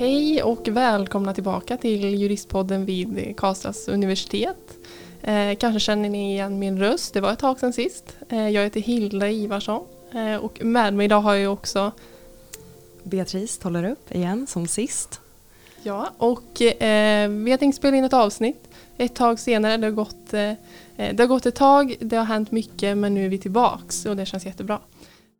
Hej och välkomna tillbaka till Juristpodden vid Karlstads universitet. Eh, kanske känner ni igen min röst, det var ett tag sedan sist. Eh, jag heter Hilda Ivarsson eh, och med mig idag har jag också Beatrice håller upp igen som sist. Ja, och eh, vi har tänkt spela in ett avsnitt ett tag senare. Det har, gått, eh, det har gått ett tag, det har hänt mycket men nu är vi tillbaks och det känns jättebra.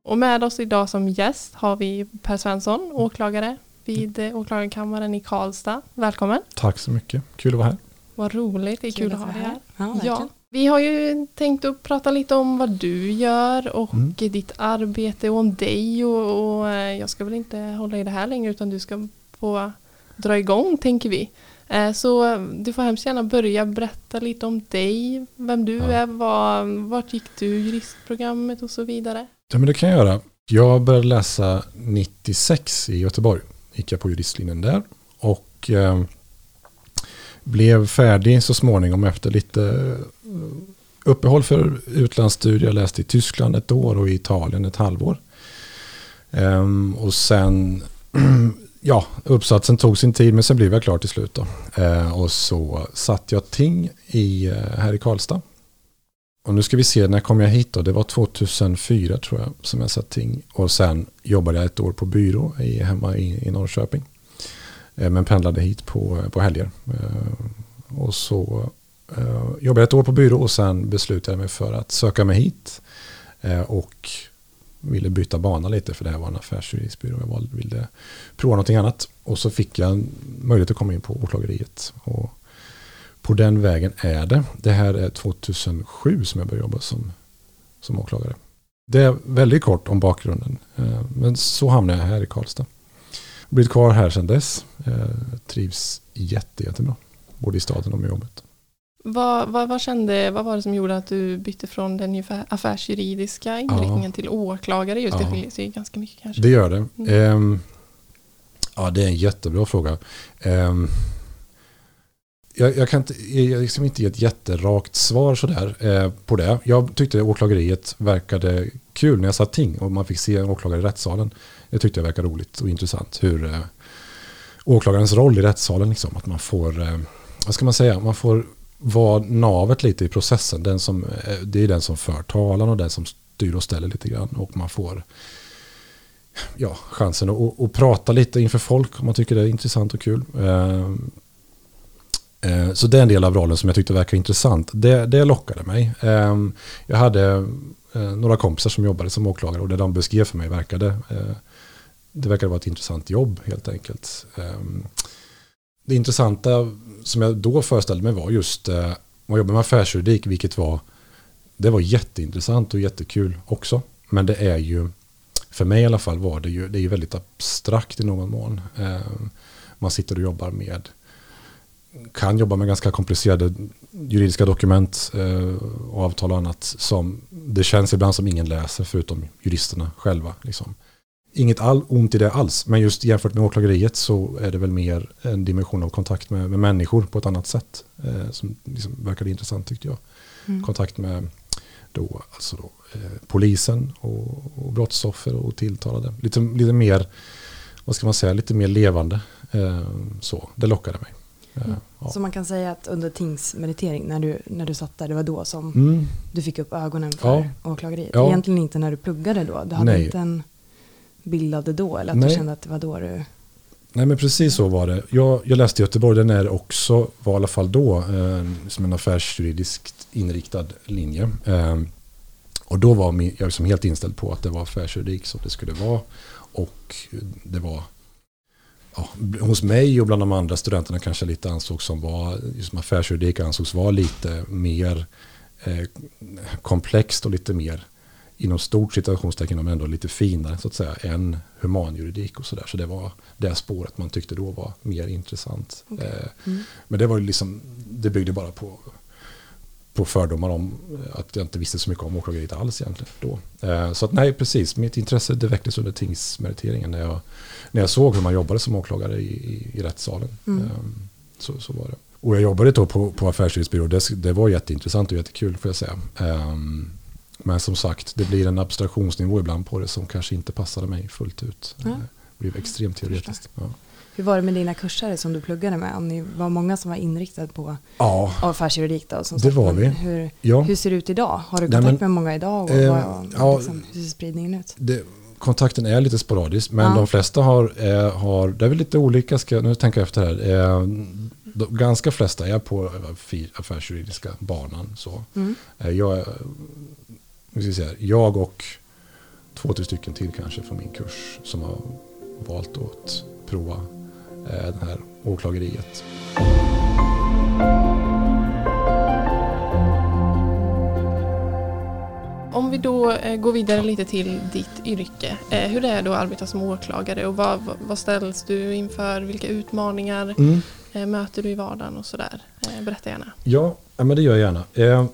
Och med oss idag som gäst har vi Per Svensson, åklagare vid eh, åklagarkammaren i Karlstad. Välkommen! Tack så mycket, kul att vara här. Vad roligt, det är kul, kul att ha dig här. Ja, ja, vi har ju tänkt att prata lite om vad du gör och mm. ditt arbete och om dig och, och, eh, jag ska väl inte hålla i det här längre utan du ska få dra igång tänker vi. Eh, så du får hemskt gärna börja berätta lite om dig, vem du ja. är, var, vart gick du juristprogrammet och så vidare. Ja men det kan jag göra. Jag började läsa 96 i Göteborg. Gick jag på juristlinjen där och eh, blev färdig så småningom efter lite eh, uppehåll för utlandsstudier. Jag läste i Tyskland ett år och i Italien ett halvår. Um, och sen, ja, uppsatsen tog sin tid men sen blev jag klar till slut då. Uh, och så satt jag ting i, uh, här i Karlstad. Och nu ska vi se, när kom jag hit då? Det var 2004 tror jag som jag satt ting. Och sen jobbade jag ett år på byrå i, hemma i, i Norrköping. Eh, men pendlade hit på, eh, på helger. Eh, och så eh, jobbade jag ett år på byrå och sen beslutade jag mig för att söka mig hit. Eh, och ville byta bana lite för det här var en affärsjuristbyrå. Jag ville prova någonting annat. Och så fick jag möjlighet att komma in på åklageriet. Och på den vägen är det. Det här är 2007 som jag började jobba som, som åklagare. Det är väldigt kort om bakgrunden. Eh, men så hamnade jag här i Karlstad. Blivit kvar här sedan dess. Trivs jätte, jättebra både i staden och med jobbet. Vad, vad, vad, kände, vad var det som gjorde att du bytte från den affärsjuridiska inriktningen ja. till åklagare? Just ja. det skiljer sig ganska mycket kanske. Det gör det. Mm. Um, ja, det är en jättebra fråga. Um, jag, jag, kan inte, jag liksom inte ge ett jätterakt svar sådär eh, på det. Jag tyckte åklageriet verkade kul när jag satt ting och man fick se en åklagare i rättssalen. Det tyckte jag verkade roligt och intressant. Hur eh, åklagarens roll i rättssalen, liksom, att man får eh, vad ska man säga, man får vara navet lite i processen. Den som, eh, det är den som för talan och den som styr och ställer lite grann. Och man får ja, chansen att, att prata lite inför folk om man tycker det är intressant och kul. Eh, Eh, så det är en del av rollen som jag tyckte verkade intressant. Det, det lockade mig. Ehm, jag hade eh, några kompisar som jobbade som åklagare och det de beskrev för mig verkade eh, det verkade vara ett intressant jobb helt enkelt. Ehm, det intressanta som jag då föreställde mig var just man att jobba med affärsjuridik, vilket var det var jätteintressant och jättekul också. Men det är ju, för mig i alla fall var det ju, det är ju väldigt abstrakt i någon mån. Ehm, man sitter och jobbar med, kan jobba med ganska komplicerade juridiska dokument eh, och avtal och annat som det känns ibland som ingen läser förutom juristerna själva. Liksom inget all, ont i det alls. Men just jämfört med åklageriet så är det väl mer en dimension av kontakt med, med människor på ett annat sätt. Eh, som liksom verkade intressant tyckte jag. Mm. Kontakt med då, alltså då, eh, polisen och, och brottsoffer och tilltalade. Lite, lite mer, vad ska man säga, lite mer levande. Eh, så, det lockade mig. Mm. Ja. Så man kan säga att under tingsmeritering, när du, när du satt där, det var då som mm. du fick upp ögonen för ja. åklageriet? Ja. Egentligen inte när du pluggade då? Du hade Nej. inte en bildade då? Eller att Nej. du kände att det var då du... Nej men precis så var det. Jag, jag läste i Göteborg, den är också, var i alla fall då, eh, som en affärsjuridiskt inriktad linje. Eh, och då var jag liksom helt inställd på att det var affärsjuridik som det skulle vara. Och det var ja, hos mig och bland de andra studenterna kanske lite ansågs som var, just affärsjuridik ansågs vara lite mer eh, komplext och lite mer inom stort situationstecken men ändå lite finare så att säga än humanjuridik och sådär. Så det var det spåret man tyckte då var mer intressant. Okay. Eh, mm. Men det var liksom, det byggde bara på, på fördomar om att jag inte visste så mycket om åklageriet alls egentligen då. Eh, så att nej, precis, mitt intresse det väcktes under tingsmeriteringen när jag, när jag såg hur man jobbade som åklagare i, i, i rättssalen. Mm. Eh, så, så var det. Och jag jobbade då på, på affärsjuristbyrå, det, det var jätteintressant och jättekul får jag säga. Um, men som sagt, det blir en abstraktionsnivå ibland på det som kanske inte passade mig fullt ut. Ja. Det blev extremt teoretiskt. Ja. Hur var det med dina kursare som du pluggade med? Om ni var många som var inriktade på ja, affärsjuridik då? Som det var vi. Hur, ja. hur ser det ut idag? Har du kontakt Nej, men, med många idag? Och eh, vad, ja, liksom, hur ser spridningen ut? Det, kontakten är lite sporadisk, men ja. de flesta har, eh, har, det är väl lite olika, ska, nu tänker jag efter här, eh, de, ganska flesta är på affärsjuridiska banan. Så. Mm. Eh, jag, ska säga, jag och två, tre stycken till kanske från min kurs som har valt att prova eh, det här åklageriet. Om vi då eh, går vidare lite till ditt yrke. Eh, hur är det att arbeta som åklagare och vad, vad ställs du inför? Vilka utmaningar mm. Eh, möter du i vardagen och sådär? Berätta gärna. Ja, men det gör jag gärna.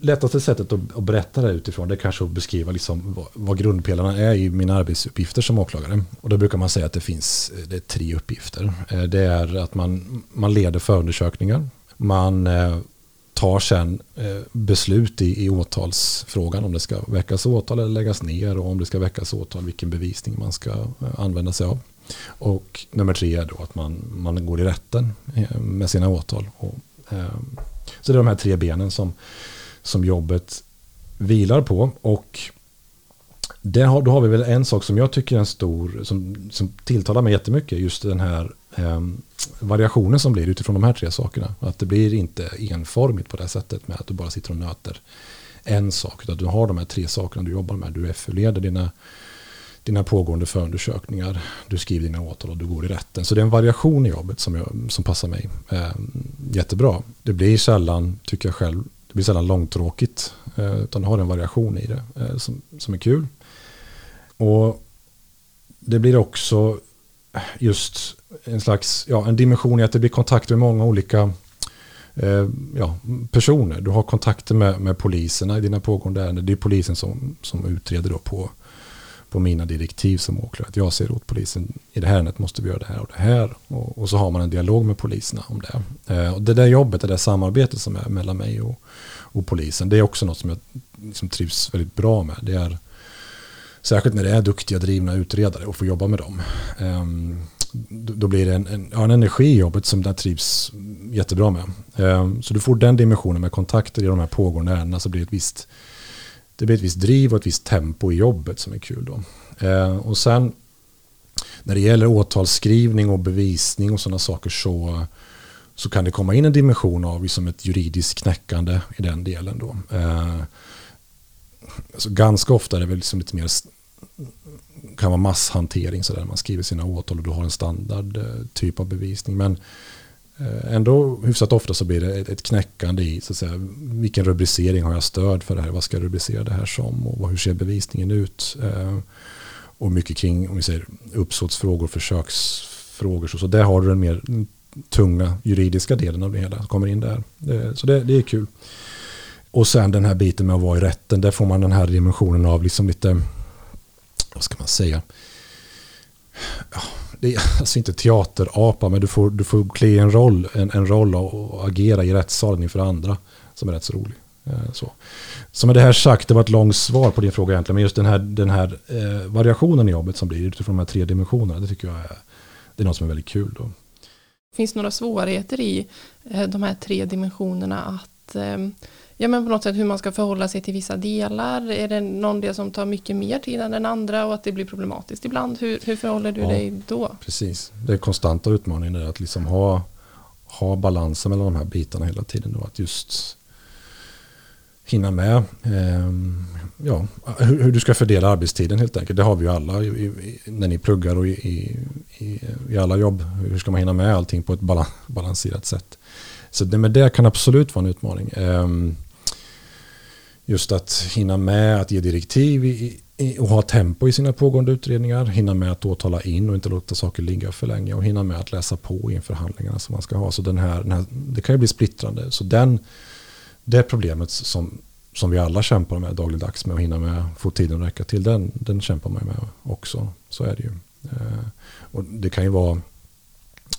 Lättaste sättet att, berätta det utifrån det är kanske att beskriva liksom vad, vad grundpelarna är i mina arbetsuppgifter som åklagare. Och då brukar man säga att det finns det är tre uppgifter. Det är att man, man leder förundersökningar. Man tar sen eh, beslut i, i åtalsfrågan om det ska väckas åtal eller läggas ner och om det ska väckas åtal vilken bevisning man ska eh, använda sig av. Och nummer tre är då att man, man går i rätten eh, med sina åtal. Och, så det är de här tre benen som, som jobbet vilar på. Och där har, då har vi väl en sak som jag tycker är en stor, som, som tilltalar mig jättemycket, just den här Ehm, variationen som blir utifrån de här tre sakerna. Att det blir inte enformigt på det sättet med att du bara sitter och nöter en sak. Utan du har de här tre sakerna du jobbar med. Du FU-leder dina, dina pågående förundersökningar. Du skriver dina åtal och du går i rätten. Så det är en variation i jobbet som, jag, som passar mig eh, jättebra. Det blir sällan, tycker jag själv, det blir sällan långtråkigt. Eh, utan du har en variation i det eh, som, som är kul. Och det blir också just en slags, ja, en dimension i att det blir kontakter med många olika eh, ja, personer. Du har kontakter med, med poliserna i dina pågående ärenden. Det är polisen som, som utreder då på, på mina direktiv som åklagare. Att jag ser åt polisen, i det här ärendet måste vi göra det här och det här. Och, och så har man en dialog med poliserna om det. Eh, och det där jobbet, det där samarbetet som är mellan mig och, och polisen, det är också något som jag liksom trivs väldigt bra med. Det är Särskilt när det är duktiga drivna utredare och får jobba med dem. Ehm, då blir det en, en, en energi i jobbet som jag trivs jättebra med. Ehm, så du får den dimensionen med kontakter i de här pågående ärendena så blir det ett visst, det blir ett visst driv och ett visst tempo i jobbet som är kul då. Ehm, och sen när det gäller åtalsskrivning och bevisning och sådana saker så, så kan det komma in en dimension av liksom ett juridiskt knäckande i den delen då. Alltså ganska ofta är det väl liksom lite mer kan vara masshantering så där man skriver sina åtal och du har en standard eh, typ av bevisning. Men eh, ändå hyfsat ofta så blir det ett knäckande i så att säga, vilken rubricering har jag stöd för det här, vad ska jag rubricera det här som och hur ser bevisningen ut. Eh, och mycket kring om vi säger uppsåtsfrågor, försöksfrågor. Så, så där har du den mer tunga juridiska delen av det hela, kommer in där. Så det, det är kul. Och sen den här biten med att vara i rätten, där får man den här dimensionen av liksom lite, vad ska man säga, ja, det är alltså inte teaterapa, men du får, du får klä en roll, en, en roll och agera i rättssalen inför andra som är rätt så rolig. Eh, så. så med det här sagt, det var ett långt svar på din fråga egentligen, men just den här, den här eh, variationen i jobbet som blir utifrån de här tre dimensionerna, det tycker jag är, det är något som är väldigt kul. Då. Finns det några svårigheter i eh, de här tre dimensionerna att eh, ja, men på något sätt hur man ska förhålla sig till vissa delar. Är det någon del som tar mycket mer tid än den andra och att det blir problematiskt ibland? Hur, hur förhåller du ja, dig då? Precis, det är konstanta utmaningen att liksom ha, ha balansen mellan de här bitarna hela tiden. Då, att just hinna med eh, ja, hur, hur, du ska fördela arbetstiden helt enkelt. Det har vi ju alla i, i, när ni pluggar och i, i, alla jobb. Hur ska man hinna med allting på ett balanserat sätt? Så det, men det kan absolut vara en utmaning. Ehm, just att hinna med att ge direktiv i, i, och ha tempo i sina pågående utredningar. Hinna med att åtala in och inte låta saker ligga för länge. Och hinna med att läsa på inför handlingarna som man ska ha. Så den här, den här det kan ju bli splittrande. Så den, det problemet som, som vi alla kämpar med dagligdags med att hinna med, få tiden att räcka till, den, den kämpar man med också. Så är det ju. Ehm, och det kan ju vara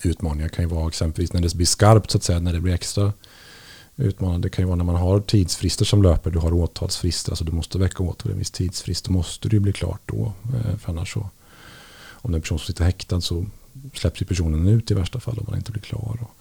utmaningar kan ju vara exempelvis när det blir skarpt så att säga, när det blir extra utmanande. Det kan ju vara när man har tidsfrister som löper, du har åtalsfrister, alltså du måste väcka åtal en viss tidsfrist, då måste det ju bli klart då. Eh, för annars så, om det är en person som sitter häktad så släpps ju personen ut i värsta fall om man inte blir klar. Och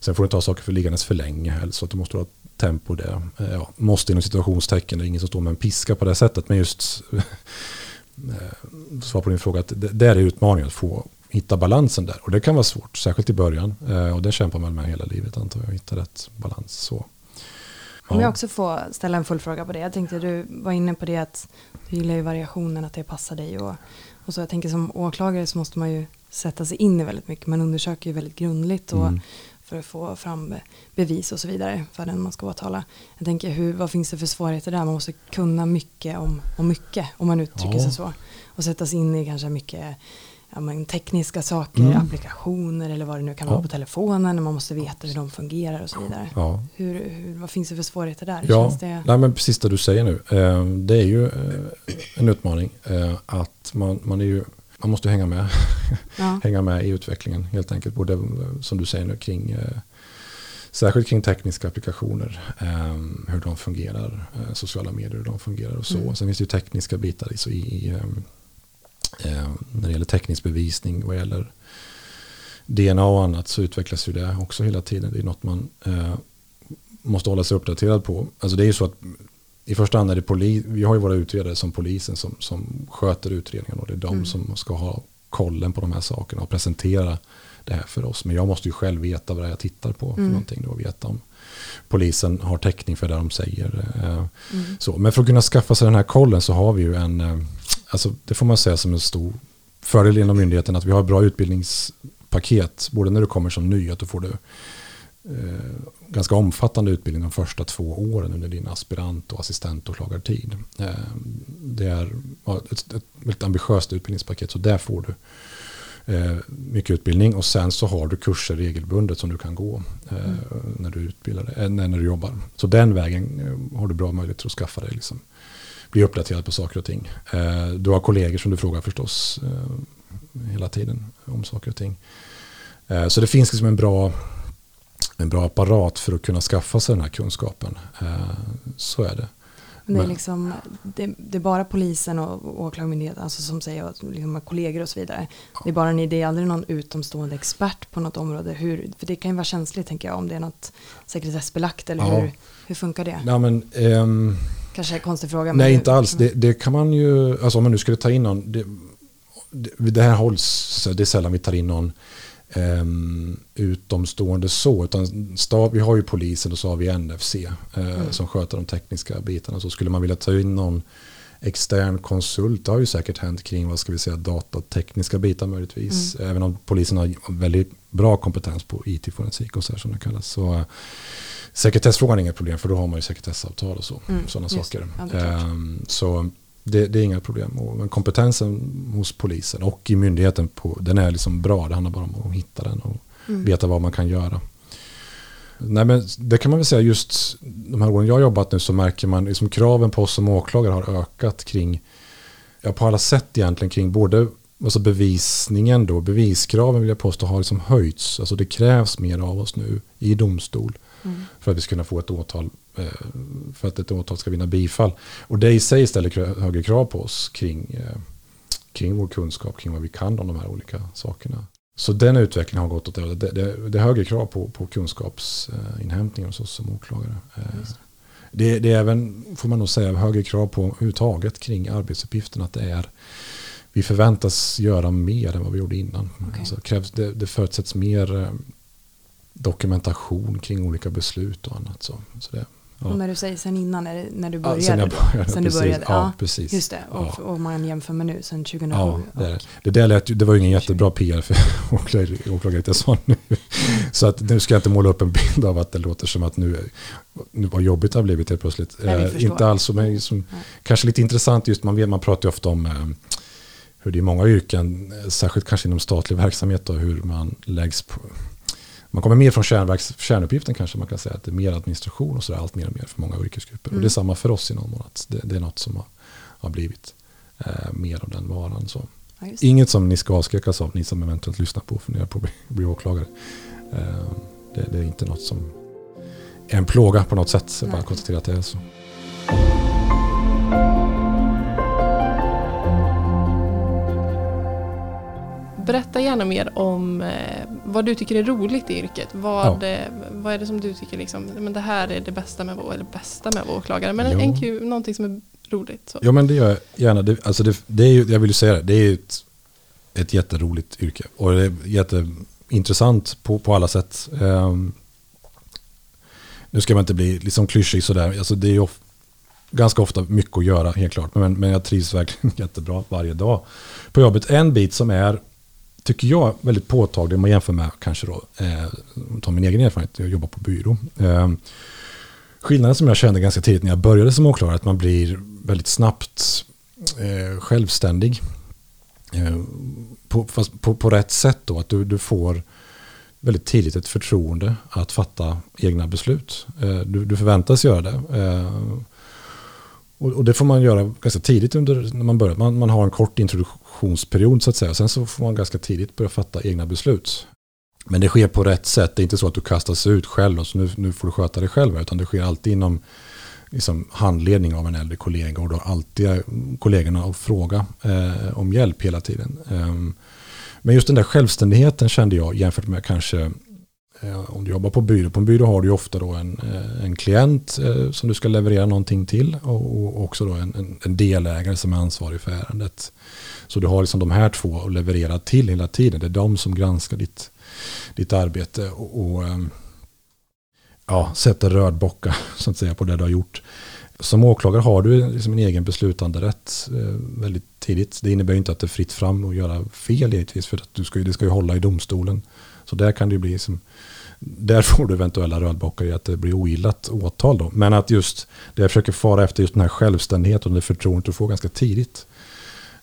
sen får du inte ha saker för liggandes för länge heller, så att du måste ha tempo där. Eh, ja, måste inom situationstecken, det är ingen som står med en piska på det sättet, men just eh, svar på din fråga, att det, det är utmaningen att få hitta balansen där. Och det kan vara svårt, särskilt i början. Och det kämpar man med hela livet antar jag, att hitta rätt balans. Så. Om jag också får ställa en följdfråga på det. Jag tänkte du var inne på det att du gillar ju variationen, att det passar dig. Och, och så jag tänker som åklagare så måste man ju sätta sig in i väldigt mycket. Man undersöker ju väldigt grundligt och mm. för att få fram bevis och så vidare för den man ska åtala. Jag tänker hur, vad finns det för svårigheter där? Man måste kunna mycket om, om mycket, om man uttrycker ja. sig så. Och sätta sig in i kanske mycket ja, men, tekniska saker, mm. applikationer eller vad det nu kan ja. vara på telefonen. Man måste veta hur de fungerar och så vidare. Ja. Hur, hur, vad finns det för svårigheter där? Ja, det... Nej, men precis det du säger nu. Eh, det är ju eh, en utmaning eh, att man, man, är ju, man måste hänga med. Ja. hänga med i utvecklingen helt enkelt. Både som du säger nu kring Särskilt kring tekniska applikationer, hur de fungerar, sociala medier, hur de fungerar och så. Mm. Sen finns det ju tekniska bitar i, i när det gäller teknisk bevisning, vad gäller DNA och annat så utvecklas ju det också hela tiden. Det är något man eh, måste hålla sig uppdaterad på. Alltså det är ju så att i första hand är det polis, vi har ju våra utredare som polisen som, som sköter utredningen och det är de mm. som ska ha kollen på de här sakerna och presentera det här för oss. Men jag måste ju själv veta vad jag tittar på för mm. någonting då och veta om polisen har täckning för det de säger. Eh, mm. Så, men för att kunna skaffa sig den här kollen så har vi ju en eh, alltså, det får man säga som en stor fördel inom myndigheten att vi har bra utbildningspaket. Både när du kommer som ny, att du får det eh, ganska omfattande utbildning de första två åren under din aspirant och assistentåklagartid. Eh, det är ett, ett väldigt ambitiöst utbildningspaket, så där får du mycket utbildning och sen så har du kurser regelbundet som du kan gå eh, mm. när du utbildar dig, när, när du jobbar. Så den vägen eh, har du bra möjligheter att skaffa dig liksom, bli uppdaterad på saker och ting. Eh, du har kollegor som du frågar förstås eh, hela tiden om saker och ting. Eh, så det finns liksom en bra, en bra apparat för att kunna skaffa sig den här kunskapen. Så är det. Det är, liksom, det, det, är bara polisen och åklagarmyndigheten alltså som säger, liksom kollegor och så vidare. Det är bara det är aldrig någon utomstående expert på något område. Hur, för det kan ju vara känsligt tänker jag om det är något sekretessbelagt eller ja. hur, hur funkar det? Ja, men, um, Kanske är en konstig fråga. Nej, inte alls. Det, det, kan man ju, alltså om man nu skulle ta in någon, det, det här hålls, det är sällan vi tar in någon um, utomstående så, utan stav, vi har ju polisen och så har vi NFC uh, mm. som sköter de tekniska bitarna. Så skulle man vilja ta in någon extern konsult, det har ju säkert hänt kring vad ska vi säga, datatekniska bitar möjligtvis. Mm. Även om polisen har väldigt bra kompetens på IT-forensik och så här som det kallas. Så, Sekretessfrågan är inget problem för då har man ju sekretessavtal och så, mm, sådana saker. Ja, um, så det, det, är inga problem. Men kompetensen hos polisen och i myndigheten på, den är liksom bra. Det handlar bara om att hitta den och mm. veta vad man kan göra. Nej, men det kan man väl säga just de här åren jag har jobbat nu så märker man liksom kraven på oss som åklagare har ökat kring, ja på alla sätt egentligen kring både alltså bevisningen då, beviskraven vill jag påstå har liksom höjts. Alltså det krävs mer av oss nu i domstol. Mm. För att vi ska kunna få ett åtal, för att ett åtal ska vinna bifall. Och det i sig ställer högre krav på oss kring, eh, kring vår kunskap, kring vad vi kan om de här olika sakerna. Så den utvecklingen har gått åt det det, det, det är högre krav på, på kunskapsinhämtning hos oss som åklagare. Eh, det, det, är även, får man nog säga, högre krav på överhuvudtaget kring arbetsuppgiften. Att det är, vi förväntas göra mer än vad vi gjorde innan. Okay. Alltså, krävs, det, det förutsätts mer dokumentation kring olika beslut och annat. Så, så det, ja. Och när du säger sen innan, när du började? Ja, sen jag började, sen precis. Du började. Ja, precis. Just det, och, och man jämför med nu, sen 2007. Ja, det, är det. Det, lät, det var ju ingen jättebra PR för åklagare jag sa nu. Så att nu ska jag inte måla upp en bild av att det låter som att nu, nu vad jobbigt det har blivit helt plötsligt. Nej, inte alls, men som, kanske lite intressant just, man, vet, man pratar ju ofta om eh, hur det är många yrken, särskilt kanske inom statlig verksamhet, då, hur man läggs på, man kommer mer från kärnverks, kärnuppgiften kanske man kan säga. Att det är mer administration och sådär, allt mer och mer för många yrkesgrupper. Mm. Och det är samma för oss i någon mån. Det, det, är något som har, har blivit eh, mer av den varan. Så. Ja, Inget som ni ska avskräckas av, ni som eventuellt lyssnar på och funderar på att bli, bli åklagare. Eh, det, det, är inte något som är en plåga på något sätt. Jag bara konstatera att det är så. Berätta gärna mer om eh, vad du tycker är roligt i yrket. Vad, Ja. eh, vad är det som du tycker liksom, men det här är det bästa med vår, eller bästa med vår åklagare, men en kul, någonting som är roligt. Så. Ja men det gör jag gärna. Det, alltså det, det är ju, jag vill ju säga det, det är ju ett, ett jätteroligt yrke. Och det är jätteintressant på, på alla sätt. Ehm, nu ska man inte bli liksom klyschig sådär. Alltså det är ju of, ganska ofta mycket att göra helt klart. Men, men jag trivs verkligen jättebra varje dag på jobbet. En bit som är, tycker jag, väldigt påtaglig om man jämför med kanske då, eh, ta min egen erfarenhet, jag jobbar på byrå. Eh, skillnaden som jag kände ganska tidigt när jag började som åklagare är att man blir väldigt snabbt eh, självständig. Eh, på, fast på, på rätt sätt då, att du, du får väldigt tidigt ett förtroende att fatta egna beslut. Eh, du, du förväntas göra det. Eh, och, och det får man göra ganska tidigt under, när man börjar. Man, man har en kort introduktion introduktionsperiod så att säga. Sen så får man ganska tidigt börja fatta egna beslut. Men det sker på rätt sätt. Det är inte så att du kastas ut själv och så nu, nu får du sköta dig själv. Utan det sker alltid inom liksom, handledning av en äldre kollega. Och då har alltid kollegorna att fråga eh, om hjälp hela tiden. Eh, men just den där självständigheten kände jag jämfört med kanske Eh, om du jobbar på byrå. På en byrå har du ju ofta då en, eh, en klient eh, som du ska leverera någonting till. Och, också då en, en, delägare som är ansvarig för ärendet. Så du har liksom de här två att leverera till hela tiden. Det är de som granskar ditt, ditt arbete och, och ehm, ja, sätter rödbockar så att säga på det du har gjort. Som åklagare har du liksom en egen beslutanderätt eh, väldigt tidigt. Det innebär ju inte att det är fritt fram att göra fel givetvis för att du ska, det ska ju hålla i domstolen. Så där kan det ju bli som, där får du eventuella rödbockar i att det blir ogillat åtal då. Men att just det jag försöker fara efter just den här självständigheten och det förtroendet du får ganska tidigt.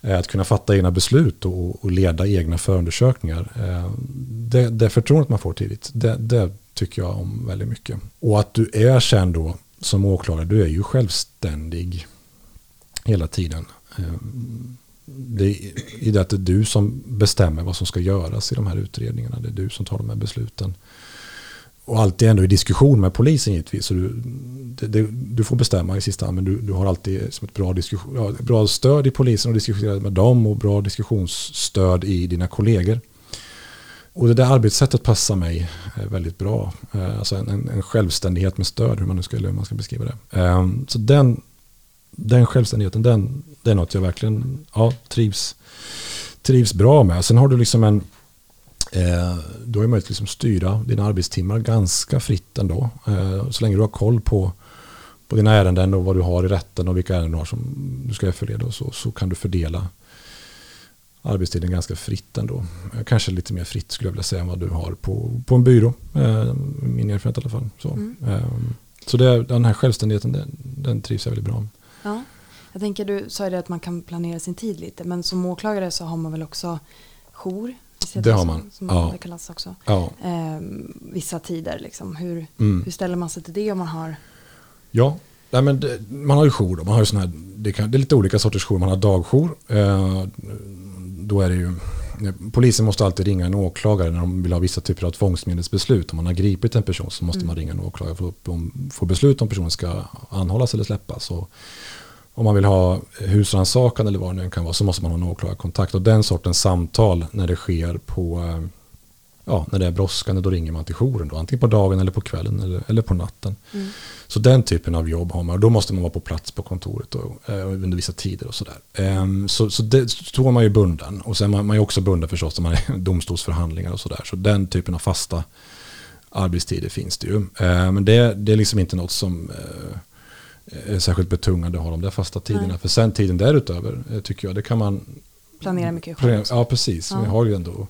Eh, Att kunna fatta egna beslut och, och leda egna förundersökningar. Eh, Det, det förtroendet man får tidigt, det, det tycker jag om väldigt mycket. Och att du är sen då som åklagare, du är ju självständig hela tiden. Eh, det är i det att det är du som bestämmer vad som ska göras i de här utredningarna. Det är du som tar de här besluten. Och alltid ändå i diskussion med polisen givetvis. Så du, det, det, du får bestämma i sista hand, men du, du har alltid som ett bra, diskussion, ja, ett bra stöd i polisen och diskuterar med dem och bra diskussionsstöd i dina kollegor. Och det där arbetssättet passar mig eh, väldigt bra. Eh, alltså en, en, en självständighet med stöd, hur man nu ska, eller hur man ska beskriva det. Ehm, så den, den självständigheten, den, det är något jag verkligen ja, trivs, trivs bra med. Sen har du liksom en, eh, du har ju möjlighet att liksom styra dina arbetstimmar ganska fritt ändå. Eh, Så länge du har koll på, på dina ärenden och vad du har i rätten och vilka ärenden du har som du ska förleda så, så kan du fördela arbetstiden ganska fritt ändå. Eh, Kanske lite mer fritt skulle jag vilja säga än vad du har på, på en byrå. Eh, Min erfarenhet i alla fall. Så, Mm. eh, så det, den här självständigheten, den, den trivs jag väldigt bra med. Ja. Jag tänker du sa ju det att man kan planera sin tid lite. Men som åklagare så har man väl också jour? Det har man, Som ja. det kallas också. Ja, Ehm, vissa tider liksom. Hur, mm. hur ställer man sig till det om man har? ja. Nej, men det, man har ju jour. Då. Man har ju såna här, det, kan, det är lite olika sorters jour. Man har dagjour. Eh, då är det ju, polisen måste alltid ringa en åklagare när de vill ha vissa typer av tvångsmedelsbeslut. Om man har gripit en person så måste Mm. man ringa en åklagare för att få beslut om personen ska anhållas eller släppas. Och om man vill ha husrannsakan eller vad det nu kan vara så måste man ha en åklagarkontakt. Och den sortens samtal när det sker på eh, Ja, när det är brådskande då ringer man till jouren då, antingen på dagen eller på kvällen eller, eller på natten. Mm. Så den typen av jobb har man och då måste man vara på plats på kontoret och, eh, under vissa tider och sådär. Ehm, så så det, så är man ju bunden och sen man, man är också bunden förstås när man är domstolsförhandlingar och sådär. Så den typen av fasta arbetstider finns det ju. Ehm, men det, det är liksom inte något som eh, är särskilt betungande att ha de där fasta tiderna. Nej. För sen tiden därutöver eh, tycker jag det kan man Planera mycket själv. Ja, precis. Ja. Vi har ju ändå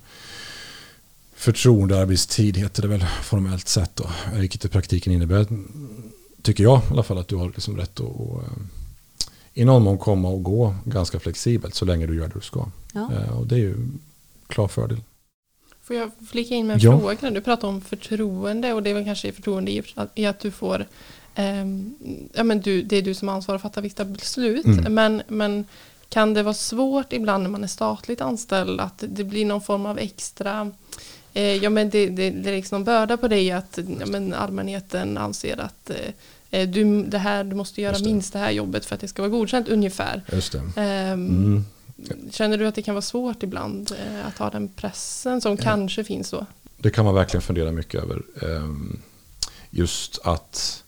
förtroendearbetstid heter det väl formellt sett då. Vilket i praktiken innebär, tycker jag i alla fall, att du har liksom rätt att att, eh, i någon mån komma och gå ganska flexibelt så länge du gör det du ska. Ja. Eh, Och det är ju klar fördel. Får jag flika in med en Ja. fråga? Du pratar om förtroende och det är väl kanske förtroende i, att du får ehm, ja, men du, det är du som ansvarar för att fatta vissa beslut. Mm. Men, men kan det vara svårt ibland när man är statligt anställd att det blir någon form av extra ja, men det, det, det är liksom någon börda på dig att ja, men allmänheten anser att eh, eh, du, det här, du måste göra det. minst det här jobbet för att det ska vara godkänt ungefär. Ehm, Mm. känner du att det kan vara svårt ibland eh, att ha den pressen som ja. kanske finns då? Det kan man verkligen fundera mycket över. Ehm, just att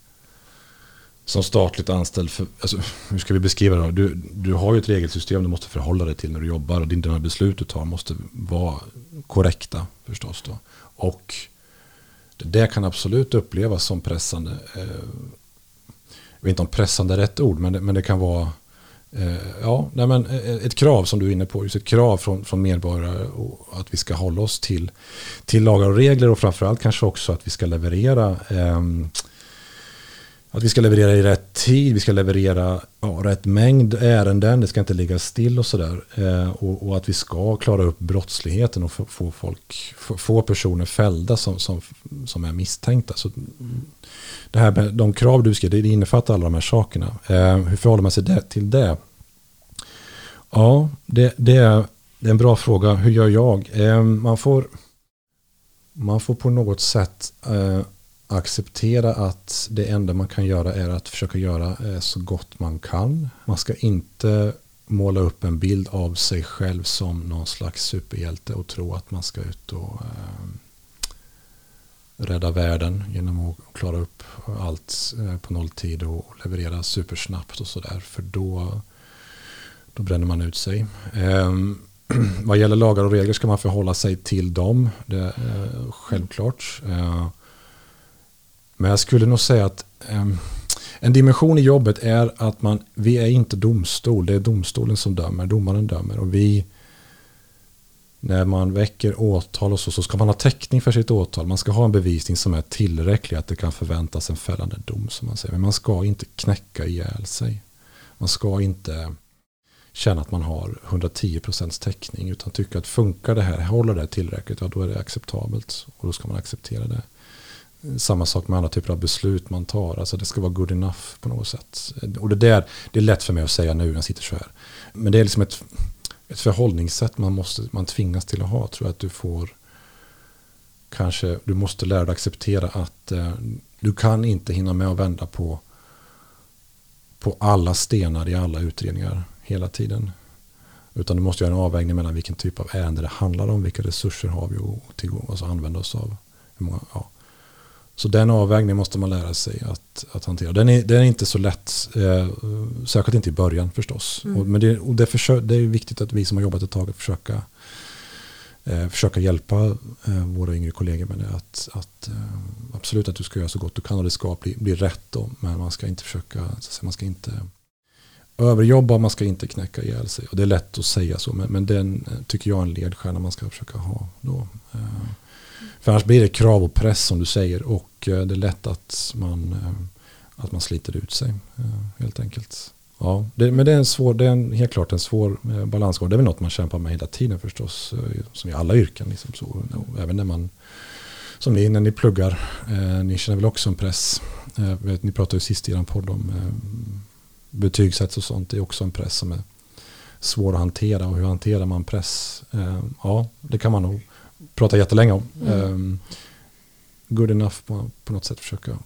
som statligt anställd, för, alltså, hur ska vi beskriva det? Du, du har ju ett regelsystem du måste förhålla dig till när du jobbar och dina beslut du tar måste vara korrekta förstås. Då. Och det kan absolut upplevas som pressande. Eh, jag vet inte om pressande är rätt ord, men det, men det kan vara eh, ja, nej men eh, ett krav som du är inne på, just ett krav från, från medborgare att vi ska hålla oss till, till lagar och regler och framförallt kanske också att vi ska leverera eh, att vi ska leverera i rätt tid, vi ska leverera ja, rätt mängd ärenden, det ska inte ligga still och sådär. Eh, och, och, att vi ska klara upp brottsligheten och få, få, folk, få, få personer fällda som, som, som är misstänkta. Så det här med de krav du ska, det innefattar alla de här sakerna. Eh, hur förhåller man sig det, till det? Ja, det, det, är, det är en bra fråga. Hur gör jag? Eh, man, får, man får på något sätt eh, acceptera att det enda man kan göra är att försöka göra eh, så gott man kan. Man ska inte måla upp en bild av sig själv som någon slags superhjälte och tro att man ska ut och eh, rädda världen genom att klara upp allt eh, på nolltid och leverera supersnabbt och sådär. För då, då bränner man ut sig. Eh, vad gäller lagar och regler ska man förhålla sig till dem. Det är självklart. Eh, men jag skulle nog säga att um, en dimension i jobbet är att man, vi är inte domstol. Det är domstolen som dömer, domaren dömer. Och vi, när man väcker åtal och så, så ska man ha täckning för sitt åtal. Man ska ha en bevisning som är tillräcklig att det kan förväntas en fällande dom. som man säger. Men man ska inte knäcka ihjäl sig. Man ska inte känna att man har 110% täckning. Utan tycka att funkar det här, håller det tillräckligt, ja då är det acceptabelt. Och då ska man acceptera det samma sak med andra typer av beslut man tar. Alltså det ska vara good enough på något sätt. Och det där, det är lätt för mig att säga nu när jag sitter så här. Men det är liksom ett, ett förhållningssätt man, måste, man tvingas till att ha. Tror jag att du får kanske, du måste lära dig acceptera att eh, du kan inte hinna med att vända på, på alla stenar i alla utredningar hela tiden. Utan du måste göra en avvägning mellan vilken typ av ärende det handlar om, vilka resurser har vi att tillgå, alltså använda oss av. Hur många, ja. Så den avvägningen måste man lära sig att, att hantera. Den är, den är inte så lätt, eh, särskilt inte i början förstås. Mm. Och, men det, och det, försö, det, är viktigt att vi som har jobbat ett tag försöka, eh, försöka hjälpa eh, våra yngre kollegor med det. Att, att eh, absolut att du ska göra så gott du kan och det ska bli, bli rätt. Då, men man ska inte försöka, man ska inte överjobba, man ska inte knäcka ihjäl sig. Och det är lätt att säga så, men, men den eh, tycker jag är en ledstjärna man ska försöka ha. Då. Eh, för annars blir det krav och press som du säger och eh, det är lätt att man, eh, att man sliter ut sig eh, helt enkelt. Ja, det, men det är, en svår, det är en, helt klart en svår balansgång. Det är väl något man kämpar med hela tiden förstås. Som i alla yrken. Liksom så. Även när man, som ni när ni pluggar, ni känner väl också en press. Vet, ni pratade ju sist i er podd om betygssätt och sånt. Det är också en press som är svår att hantera. Och hur hanterar man press? Ja, det kan man nog prata jättelänge om. Mm. Um, good enough på, på något sätt försöka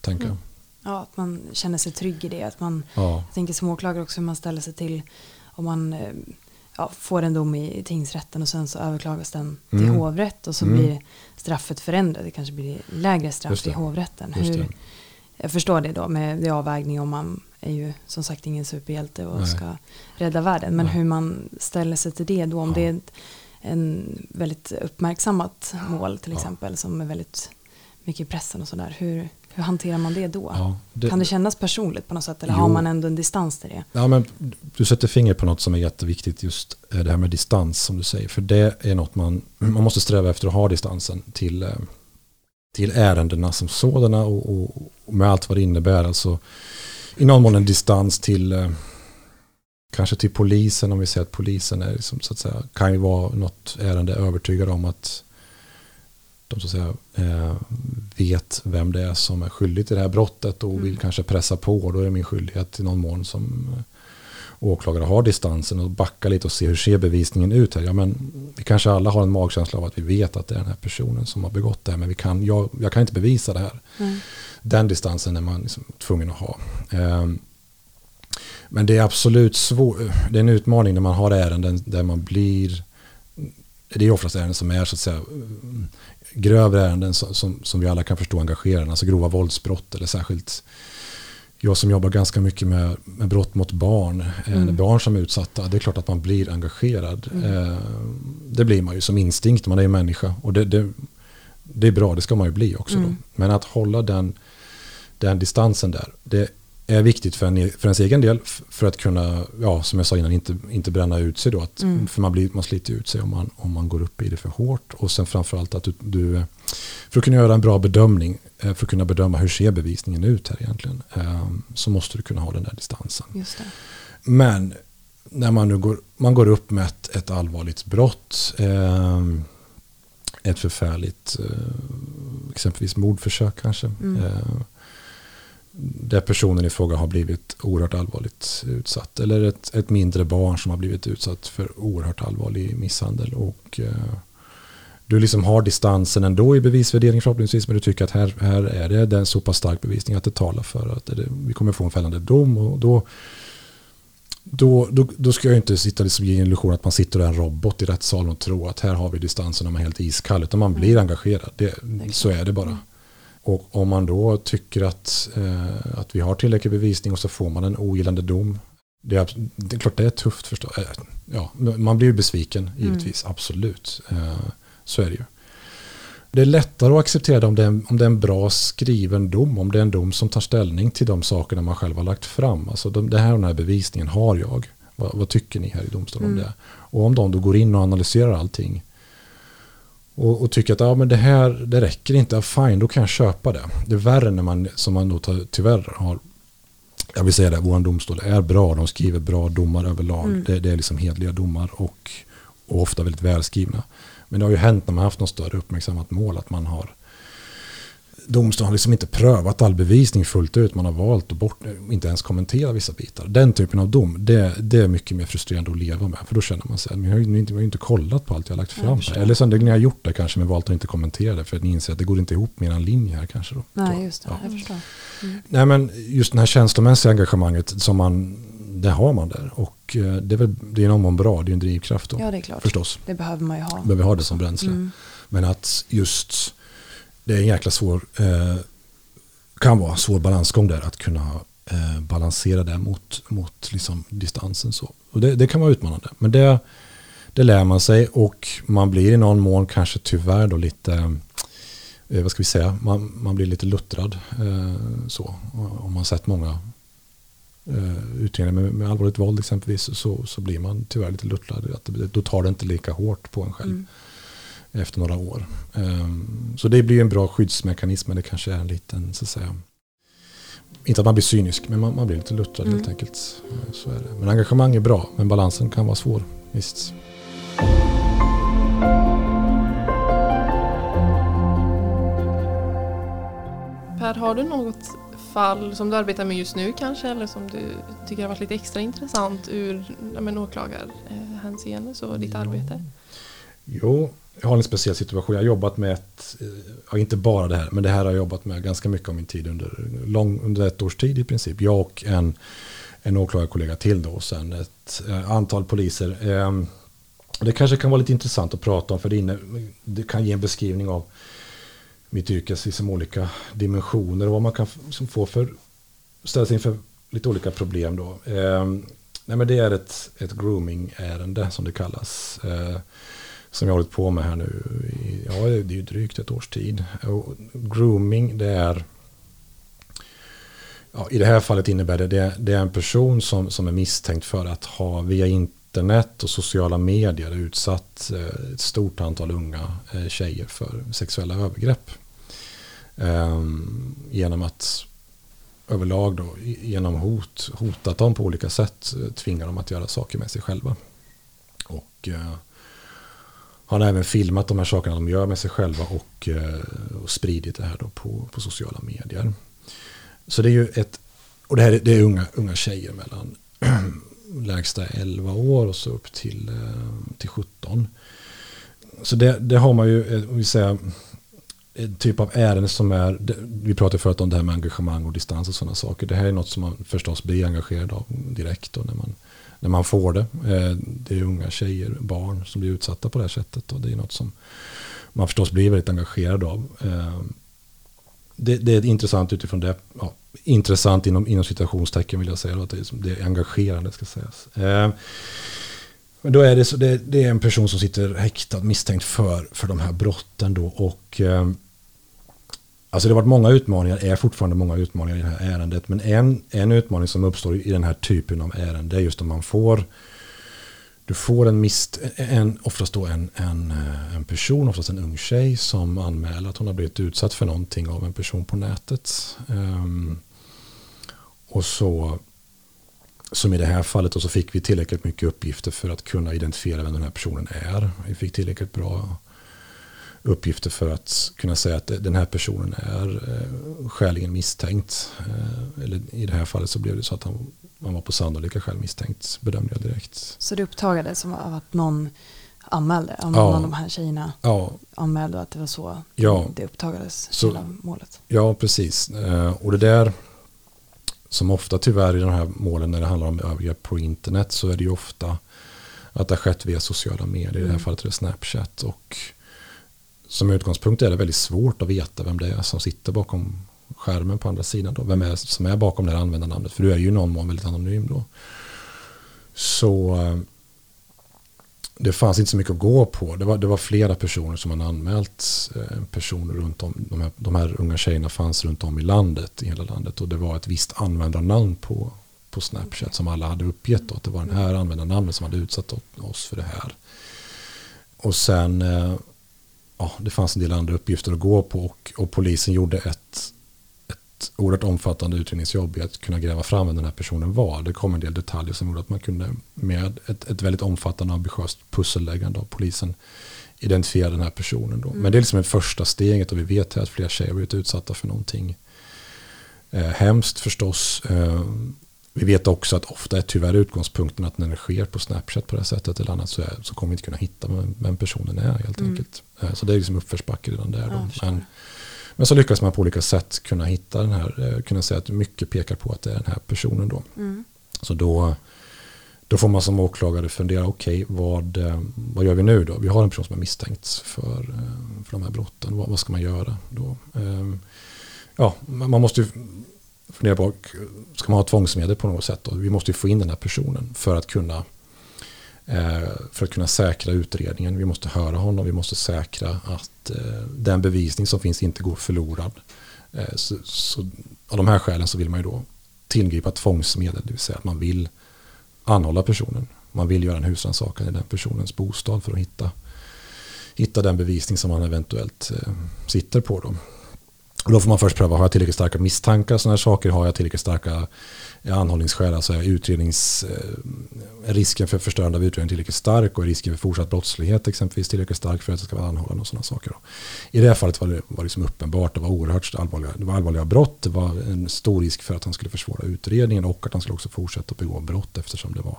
tänka. Mm. Ja, att man känner sig trygg i det. Att man, ja. Tänker som åklagare också hur man ställer sig till om man eh, ja, får en dom i tingsrätten och sen så överklagas den till mm. hovrätt och så mm. blir straffet förändrat. Det kanske blir lägre straff i hovrätten. Hur, jag förstår det då med det avvägning om man är ju som sagt ingen superhjälte och Nej. ska rädda världen. Men Nej. hur man ställer sig till det då. Om ja. det är ett, en väldigt uppmärksammat mål till exempel som är väldigt mycket i pressen och sådär. Hur, hur hanterar man det då? Ja, det, kan det kännas personligt på något sätt eller jo, har man ändå en distans till det? Ja, men du sätter fingret på något som är jätteviktigt just eh, det här med distans som du säger. För det är något man, man måste sträva efter att ha distansen till, eh, till ärendena som sådana och, och, och med allt vad det innebär. Alltså, I någon mån en distans till eh, kanske till polisen om vi säger att polisen är liksom, så att säga, kan ju vara något ärende övertygad om att de så att säga, eh, vet vem det är som är skyldig till det här brottet och vill mm. kanske pressa på. Då är det min skyldighet i någon mån som åklagare har distansen och backa lite och se hur ser bevisningen ut här. Ja, men vi kanske alla har en magkänsla av att vi vet att det är den här personen som har begått det här men vi kan, jag, jag kan inte bevisa det här. Mm. Den distansen är man liksom tvungen att ha. Eh, Men det är absolut svårt. Det är en utmaning när man har ärenden där man blir... Det är oftast ärenden som är så att säga grövre ärenden som, som, som vi alla kan förstå engagerar. Alltså grova våldsbrott eller särskilt jag som jobbar ganska mycket med, med brott mot barn, eh, mm. barn som är utsatta, det är klart att man blir engagerad. Mm. Eh, det blir man ju som instinkt, man är ju människa. Och det, det, det är bra, det ska man ju bli också. Mm. Men att hålla den, den distansen där, det är viktigt för, en, för ens egen del för att kunna, ja, som jag sa innan, inte, inte bränna ut sig då. Att, mm. För man, blir, man sliter ut sig om man, om man går upp i det för hårt. Och sen framförallt att du, du, för att kunna göra en bra bedömning, eh, för att kunna bedöma hur ser bevisningen ut här egentligen, eh, så måste du kunna ha den där distansen. Men när man nu går, man går upp med ett, ett allvarligt brott, eh, ett förfärligt, exempelvis mordförsök kanske, mm där personen i fråga har blivit oerhört allvarligt utsatt. Eller ett, ett mindre barn som har blivit utsatt för oerhört allvarlig misshandel. Och eh, du liksom har distansen ändå i bevisvärdering förhoppningsvis. Men du tycker att här, här är det en så pass stark bevisning att det talar för att det, vi kommer få en fällande dom. Och då, då, då, då ska jag inte sitta liksom ge en illusion att man sitter och är en robot i rättssalen och tror att här har vi distansen och man är helt iskall. Utan man blir engagerad. Det, så är det bara. Och om man då tycker att, eh, att vi har tillräcklig bevisning och så får man en ogillande dom. Det är, det är klart det är tufft förstås. Eh, ja, man blir ju besviken givetvis, mm. absolut. Eh, så är det ju. Det är lättare att acceptera det om det, är, om det är en bra skriven dom. Om det är en dom som tar ställning till de sakerna man själv har lagt fram. Alltså de, det här och den här bevisningen har jag. Vad, vad tycker ni här i domstolen mm. om det? Och om de då går in och analyserar allting och, och, tycker att ja, men det här det räcker inte, fine då kan jag köpa det. Det är värre när man, som man då tyvärr har, jag vill säga det, vår domstol är bra, de skriver bra domar överlag. Mm. Det, det, är liksom hedliga domar och, och ofta väldigt välskrivna. Men det har ju hänt när man haft något större uppmärksammat mål att man har domstolen har liksom inte prövat all bevisning fullt ut. Man har valt att bort, inte ens kommentera vissa bitar. Den typen av dom, det, det är mycket mer frustrerande att leva med. För då känner man sig, men jag har ju inte, inte kollat på allt jag har lagt fram. Eller så ni har gjort det kanske, men valt att inte kommentera det. För att ni inser att det går inte ihop med en linje här kanske. Då. Nej, just det. Ja. Jag förstår. Mm. Nej, men just det här känslomässiga engagemanget som man det har man där. Och eh, det är, väl, det är någon bra, det är en drivkraft då. Ja, det är klart. Förstås. Det behöver man ju ha. Behöver ha det som bränsle. Mm. Men att just det är en jäkla svår, eh, kan vara svår balansgång där att kunna eh, balansera det mot, mot liksom distansen. Så. Och det, det kan vara utmanande. Men det, det lär man sig och man blir i någon mån kanske tyvärr då lite, eh, vad ska vi säga, man, man blir lite luttrad. Eh, så. Om man sett många eh, utredningar med, med allvarligt våld exempelvis så, så blir man tyvärr lite luttrad. Att det, då tar det inte lika hårt på en själv. Mm efter några år. Ehm, så det blir en bra skyddsmekanism men det kanske är en liten, så att säga, inte att man blir cynisk men man, man blir lite luttrad mm. helt enkelt. Så är det. Men engagemang är bra men balansen kan vara svår. Visst. Per, har du något fall som du arbetar med just nu kanske eller som du tycker har varit lite extra intressant ur ja, åklagarhänseende, så ditt arbete? Jo, jag har en speciell situation. Jag har jobbat med ett, ja, inte bara det här, men det här har jag jobbat med ganska mycket av min tid under, lång, under ett års tid i princip. Jag och en, en åklagarkollega till då, och sen ett eh, antal poliser. Ehm, det kanske kan vara lite intressant att prata om, för det, inne, det kan ge en beskrivning av mitt yrkes liksom olika dimensioner och vad man kan få för, ställas inför lite olika problem då. Ehm, nej men det är ett, ett grooming-ärende som det kallas. Eh, som jag har hållit på med här nu i, ja, det är ju drygt ett års tid. Och grooming, det är ja, i det här fallet innebär det, det, det är en person som, som är misstänkt för att ha via internet och sociala medier utsatt eh, ett stort antal unga eh, tjejer för sexuella övergrepp. Um, genom att överlag då, genom hot, hotat dem på olika sätt, eh, tvingar dem att göra saker med sig själva. Och uh, han har även filmat de här sakerna de gör med sig själva och, eh, och spridit det här då på, på sociala medier. Så det är ju ett, och det här det är unga, unga tjejer mellan lägsta 11 år och så upp till, eh, till 17. Så det, det har man ju, eh, om vi säger, en typ av ärende som är, vi pratade förut om det här med engagemang och distans och sådana saker. Det här är något som man förstås blir engagerad av direkt då när man, när man får det. Eh, det är unga tjejer, barn som blir utsatta på det här sättet och det är något som man förstås blir väldigt engagerad av. Eh, det, det är intressant utifrån det, ja, intressant inom, inom citationstecken vill jag säga, då, att det, är, det är engagerande ska sägas. Eh, men då är det, så, det, det, är en person som sitter häktad misstänkt för, för de här brotten då och Alltså det har varit många utmaningar, är fortfarande många utmaningar i det här ärendet. Men en, en utmaning som uppstår i den här typen av ärende är just om man får du får en, mist, en oftast då en, en, eh, en person, oftast en ung tjej som anmäler att hon har blivit utsatt för någonting av en person på nätet. Um, och så, som i det här fallet, och så fick vi tillräckligt mycket uppgifter för att kunna identifiera vem den här personen är. Vi fick tillräckligt bra uppgifter för att kunna säga att den här personen är eh, skäligen misstänkt. Eh, eller i det här fallet så blev det så att han, han var på sannolika skäl misstänkt, bedömde jag direkt. Så det upptagades av att någon anmälde, av någon ja. av de här tjejerna ja. anmälde att det var så ja. det upptagades, så, hela målet? Ja, precis. Eh, och det där, som ofta tyvärr i de här målen när det handlar om övergrepp på internet så är det ju ofta att det har skett via sociala medier. Mm. I det här mm. fallet är det Snapchat. Och som utgångspunkt är det väldigt svårt att veta vem det är som sitter bakom skärmen på andra sidan. Då. Vem är som är bakom det här användarnamnet. För du är ju i någon mån väldigt anonym då. Så eh, det fanns inte så mycket att gå på. Det var, det var flera personer som hade anmält eh, personer runt om. De här, de här unga tjejerna fanns runt om i landet, i hela landet. Och det var ett visst användarnamn på, på Snapchat som alla hade uppgett. Då, att det var den här användarnamnet som hade utsatt oss för det här. Och sen eh, ja, det fanns en del andra uppgifter att gå på och, och polisen gjorde ett, ett oerhört omfattande utredningsjobb i att kunna gräva fram vem den här personen var. Det kom en del detaljer som gjorde att man kunde med ett, ett väldigt omfattande och ambitiöst pusselläggande av polisen identifiera den här personen. Då. Mm. Men det är liksom ett första steget och vi vet att flera tjejer har blivit utsatta för någonting eh, hemskt förstås. Eh, vi vet också att ofta är tyvärr utgångspunkten att när det sker på Snapchat på det här sättet eller annat så, är, så kommer vi inte kunna hitta vem personen är helt mm. enkelt. Eh, så det är liksom uppförsbacke redan där. Ja, men, men så lyckas man på olika sätt kunna hitta den här, eh, kunna säga att mycket pekar på att det är den här personen då. Mm. Så då, då får man som åklagare fundera, okej, okay, vad, eh, vad gör vi nu då? Vi har en person som är misstänkt för, för de här brotten, vad, vad ska man göra då? Ja, man måste ju fundera på, ska man ha tvångsmedel på något sätt? Då? Vi måste ju få in den här personen för att kunna eh, för att kunna säkra utredningen. Vi måste höra honom, vi måste säkra att eh, den bevisning som finns inte går förlorad. Eh, så, så, av de här skälen så vill man ju då tillgripa tvångsmedel, det vill säga att man vill anhålla personen. Man vill göra en husrannsakan i den personens bostad för att hitta, hitta den bevisning som man eventuellt eh, sitter på. Då. Och då får man först pröva, har jag tillräckligt starka misstankar? Sådana här saker, har jag tillräckligt starka anhållningsskäl? Alltså är utrednings, eh, risken för förstörande av utredningen tillräckligt stark och risken för fortsatt brottslighet exempelvis tillräckligt stark för att det ska vara anhållande och sådana saker. Då. I det här fallet var det var liksom uppenbart, det var oerhört allvarliga, det var allvarliga brott, det var en stor risk för att han skulle försvåra utredningen och att han skulle också fortsätta begå brott eftersom det var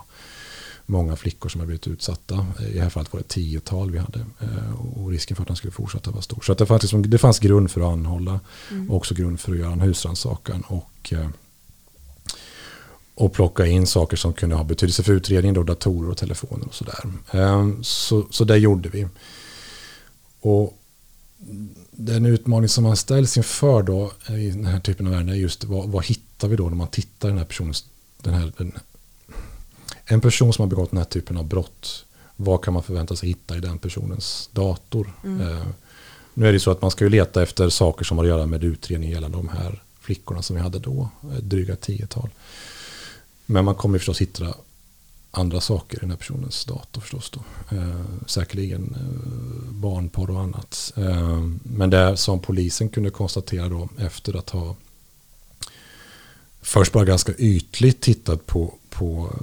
många flickor som har blivit utsatta. I det här fallet var det tiotal vi hade. Eh, och risken för att han skulle fortsätta var stor. Så det, fanns liksom, det fanns grund för att anhålla. Mm. Och också grund för att göra en husrannsakan. Och, eh, och plocka in saker som kunde ha betydelse för utredningen. Då, datorer och telefoner och sådär. Eh, så, så det gjorde vi. Och den utmaning som man ställs inför då i den här typen av ärenden är just vad, vad hittar vi då när man tittar den här personens den här, den en person som har begått den här typen av brott, vad kan man förvänta sig hitta i den personens dator? Mm. Eh, nu är det så att man ska ju leta efter saker som har att göra med utredning gällande de här flickorna som vi hade då, dryga tiotal. Men man kommer förstås hitta andra saker i den här personens dator förstås då. Eh, säkerligen eh, barnporr och annat. Eh, men det som polisen kunde konstatera då efter att ha först bara ganska ytligt tittat på, på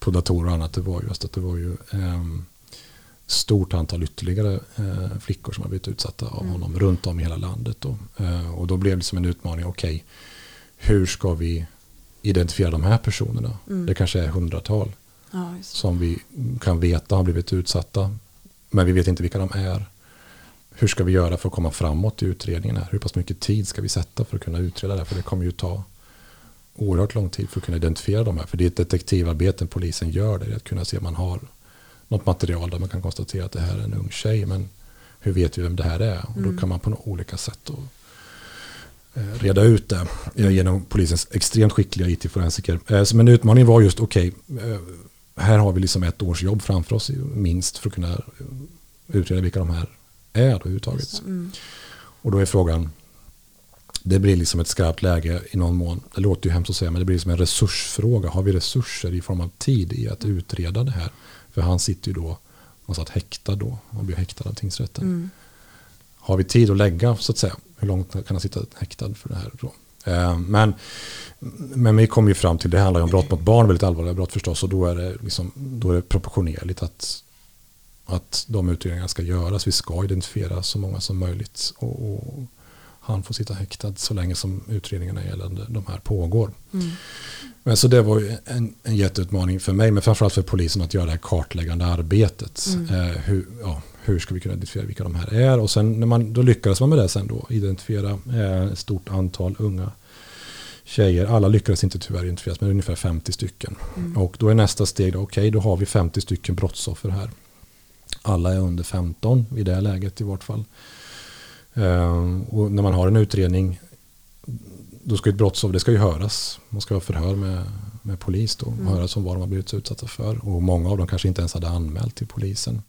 på datorer och annat, det var just att det var ju eh, stort antal ytterligare eh, flickor som har blivit utsatta av mm. honom runt om i hela landet. Då. Eh, och då blev det som en utmaning, okej, okay, hur ska vi identifiera de här personerna? Mm. Det kanske är hundratal ja, som vi kan veta har blivit utsatta, men vi vet inte vilka de är. hur ska vi göra för att komma framåt i utredningen här? Hur pass mycket tid ska vi sätta för att kunna utreda det? För det kommer ju ta oerhört lång tid för att kunna identifiera de här. För det är ett detektivarbete polisen gör det, att kunna se om man har något material där man kan konstatera att det här är en ung tjej. Men hur vet vi vem det här är? Och då mm. kan man på olika sätt då, eh, reda ut det genom polisens extremt skickliga IT-forensiker. Eh, som en utmaning var just, okej, okay, eh, här har vi liksom ett års jobb framför oss minst för att kunna utreda vilka de här är överhuvudtaget. Mm. Och då är frågan, det blir liksom ett skarpt läge i någon mån. Det låter ju hemskt att säga, men det blir som en resursfråga. Har vi resurser i form av tid i att utreda det här? För han sitter ju då, han satt häktad då, och blir häktad av tingsrätten. Mm. Har vi tid att lägga, så att säga, hur långt kan han sitta häktad för det här? Då? Eh, men, men vi kommer ju fram till, det handlar ju om brott mot barn, väldigt allvarliga brott förstås, och då är det, liksom, då är det proportionerligt att, att de utredningarna ska göras. Vi ska identifiera så många som möjligt. Och, och han får sitta häktad så länge som utredningarna gällande de här pågår. Mm. Men så det var en, en jätteutmaning för mig, men framförallt för polisen att göra det här kartläggande arbetet. Mm. Eh, hur, ja, hur ska vi kunna identifiera vilka de här är? Och sen när man, då lyckades man med det sen då, identifiera eh, ett stort antal unga tjejer. Alla lyckades inte tyvärr identifieras, men ungefär 50 stycken. Mm. Och då är nästa steg, okej, okay, då har vi 50 stycken brottsoffer här. Alla är under 15 i det läget i vart fall. Eh, och när man har en utredning, då ska ett brottsoffer, det ska ju höras. Man ska ha förhör med, med polis då, mm. höras om vad de har blivit utsatta för. Och många av dem kanske inte ens hade anmält till polisen.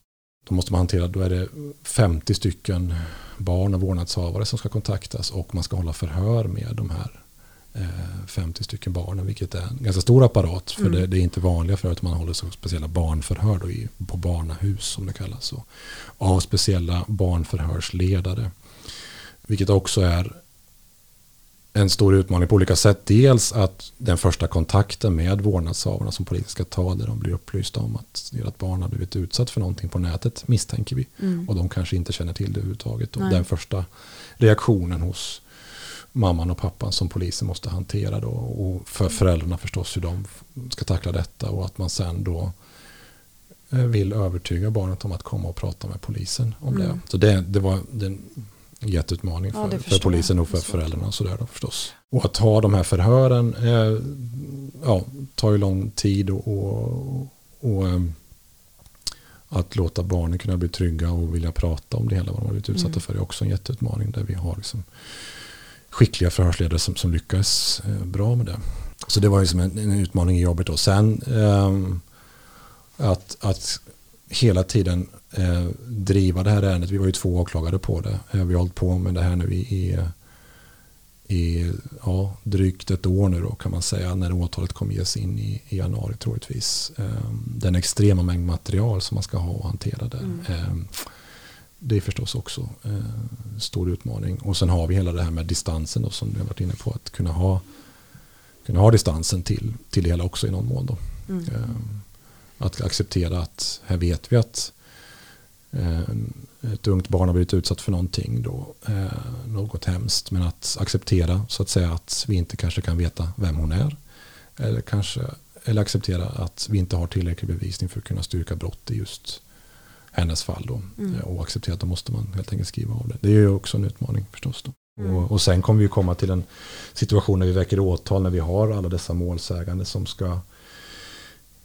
Då måste man hantera, då är det 50 stycken barn och vårdnadshavare som ska kontaktas och man ska hålla förhör med de här 50 eh, stycken barnen, vilket är en ganska stor apparat. För mm. det, det, är inte vanliga för att man håller så speciella barnförhör då i, på barnahus som det kallas. Och, av speciella barnförhörsledare. Vilket också är en stor utmaning på olika sätt. Dels att den första kontakten med vårdnadshavarna som polisen ska ta där de blir upplysta om att deras barn har blivit utsatt för någonting på nätet misstänker vi. Mm. Och de kanske inte känner till det överhuvudtaget. Och den första reaktionen hos mamman och pappan som polisen måste hantera då. Och för föräldrarna förstås hur de ska tackla detta och att man sen då eh, vill övertyga barnet om att komma och prata med polisen om mm. det. Så det, det var den jätteutmaning för, ja, för polisen och för föräldrarna. Och sådär då, förstås. Och att ha de här förhören eh, ja, tar ju lång tid och, och, och eh, att låta barnen kunna bli trygga och vilja prata om det hela vad de har blivit utsatta mm. för är också en jätteutmaning där vi har liksom skickliga förhörsledare som, som lyckas eh, bra med det. Så det var liksom en, en utmaning i jobbet. Och sen eh, att, att hela tiden eh, driva det här ärendet. Vi var ju två åklagare på det. Eh, vi har hållit på med det här nu i, i, i ja, drygt ett år nu då kan man säga när åtalet kommer ges in i, i januari troligtvis. Eh, den extrema mängd material som man ska ha och hantera där. Mm. Eh, det är förstås också eh, stor utmaning. Och sen har vi hela det här med distansen då, som vi har varit inne på. Att kunna ha, kunna ha distansen till, till det hela också i någon mån. Då. Mm. Eh, att acceptera att här vet vi att ett ungt barn har blivit utsatt för någonting då, eh, något hemskt. Men att acceptera så att säga att vi inte kanske kan veta vem hon är. Eller, kanske, eller acceptera att vi inte har tillräcklig bevisning för att kunna styrka brott i just hennes fall. Då. Mm. Eh, och acceptera att då måste man helt enkelt skriva av det. Det är ju också en utmaning förstås. Då. Mm. Och, och, sen kommer vi komma till en situation när vi väcker åtal när vi har alla dessa målsägande som ska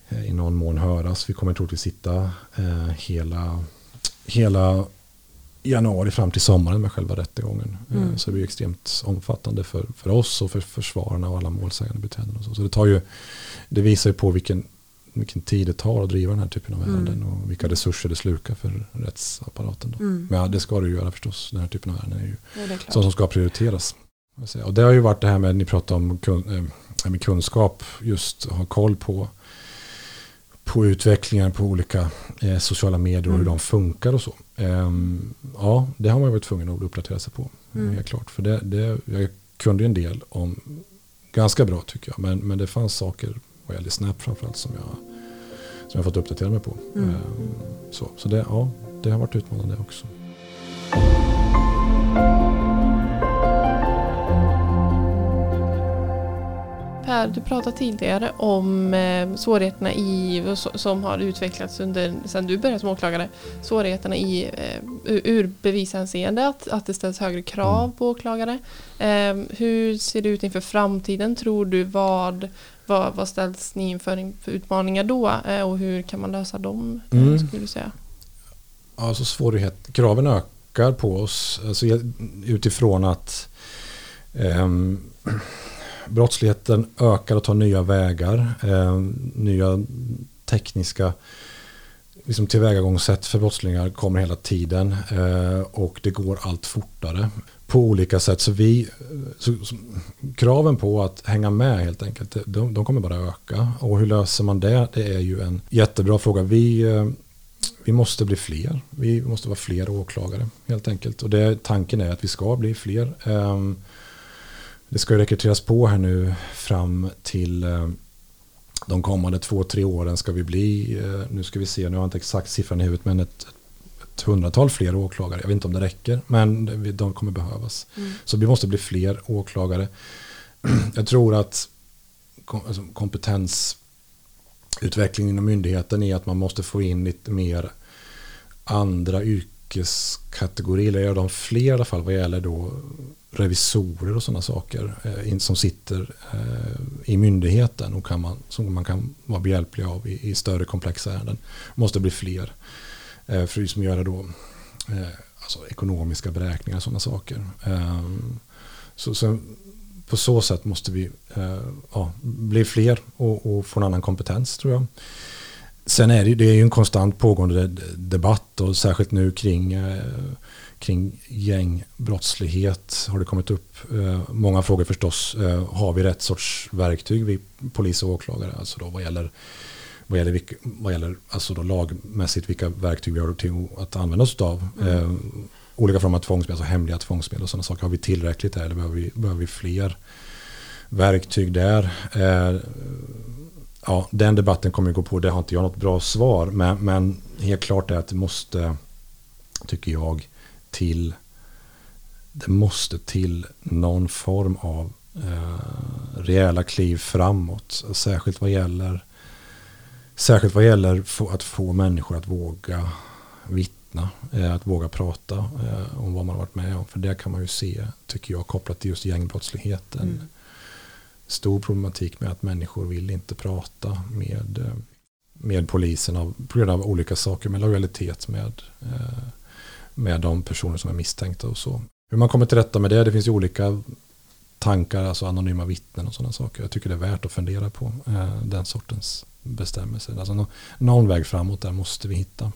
Eh, i någon mån höras. Vi kommer troligtvis sitta eh, hela, hela januari fram till sommaren med själva rättegången. Eh, mm. Så det blir extremt omfattande för, för oss och för försvararna och alla målsägande beträden. Så. så det, tar ju, det visar ju på vilken, vilken tid det tar att driva den här typen av mm. ärenden och vilka resurser det slukar för rättsapparaten. Då. Mm. Men ja, det ska det ju göra förstås. Den här typen av ärenden är ju ja, sånt som ska prioriteras. Och det har ju varit det här med, ni pratar om kun, med kunskap, just ha koll på på utvecklingen på olika eh, sociala medier och mm. hur de funkar och så. Um, ja, det har man varit tvungen att uppdatera sig på. Mm. Helt klart. För det, det, jag kunde en del om, ganska bra tycker jag, men, men det fanns saker vad gäller Snap framförallt som jag, som jag fått uppdatera mig på. Mm. Um, så så det, ja, det har varit utmanande också. Per, du pratade tidigare om eh, svårigheterna i, som har utvecklats under, sedan du började som åklagare, svårigheterna i eh, ur bevishänseende, att, att det ställs högre krav mm. på åklagare. Eh, hur ser det ut inför framtiden tror du? Vad, vad, vad ställs ni inför för utmaningar då eh, och hur kan man lösa dem? Mm. Skulle du säga? Alltså svårighet, kraven ökar på oss alltså utifrån att um, brottsligheten ökar och tar nya vägar. Eh, nya tekniska liksom tillvägagångssätt för brottslingar kommer hela tiden eh, och det går allt fortare på olika sätt. Så vi, så, så, kraven på att hänga med helt enkelt, de, de, kommer bara öka. Och hur löser man det? Det är ju en jättebra fråga. Vi, eh, vi måste bli fler. Vi måste vara fler åklagare helt enkelt. Och det, tanken är att vi ska bli fler. Eh, det ska ju rekryteras på här nu fram till eh, de kommande två, tre åren ska vi bli, eh, nu ska vi se, nu har jag inte exakt siffran i huvudet, men ett, ett hundratal fler åklagare. Jag vet inte om det räcker, men de kommer behövas. Mm. Så vi måste bli fler åklagare. Jag tror att alltså, kompetensutveckling inom myndigheten är att man måste få in lite mer andra yrkeskategori, eller gör de fler i alla fall vad gäller då revisorer och sådana saker eh, som sitter eh, i myndigheten och kan man, som man kan vara behjälplig av i, i större komplexa ärenden. måste bli fler eh, för att liksom göra då eh, alltså ekonomiska beräkningar och sådana saker. Ehm, så, så, på så sätt måste vi eh, ja, bli fler och, och, få en annan kompetens tror jag. Sen är det, det är ju en konstant pågående debatt och särskilt nu kring kring gängbrottslighet har det kommit upp eh, många frågor förstås. Eh, har vi rätt sorts verktyg, vi polis och åklagare, alltså då vad gäller vad gäller, vad gäller alltså då lagmässigt vilka verktyg vi har till att använda oss av. Mm. Eh, olika former av tvångsmedel, alltså hemliga tvångsmedel och sådana saker. Har vi tillräckligt där eller behöver vi, behöver vi fler verktyg där? Ja, den debatten kommer att gå på, det har inte jag något bra svar. Men, men helt klart är att det måste, tycker jag, till det måste till någon form av eh, rejäla kliv framåt. Särskilt vad gäller Särskilt vad gäller att få människor att våga vittna, eh, att våga prata eh, om vad man har varit med om. För det kan man ju se, tycker jag, kopplat till just gängbrottsligheten. Mm. Stor problematik med att människor vill inte prata med, eh, med polisen av, på grund av olika saker, med lojalitet med eh, med de personer som är misstänkta och så. Hur man kommer till rätta med det, det finns ju olika tankar, alltså anonyma vittnen och sådana saker. Jag tycker det är värt att fundera på eh, den sortens bestämmelser. Alltså någon, någon väg framåt där måste vi hitta.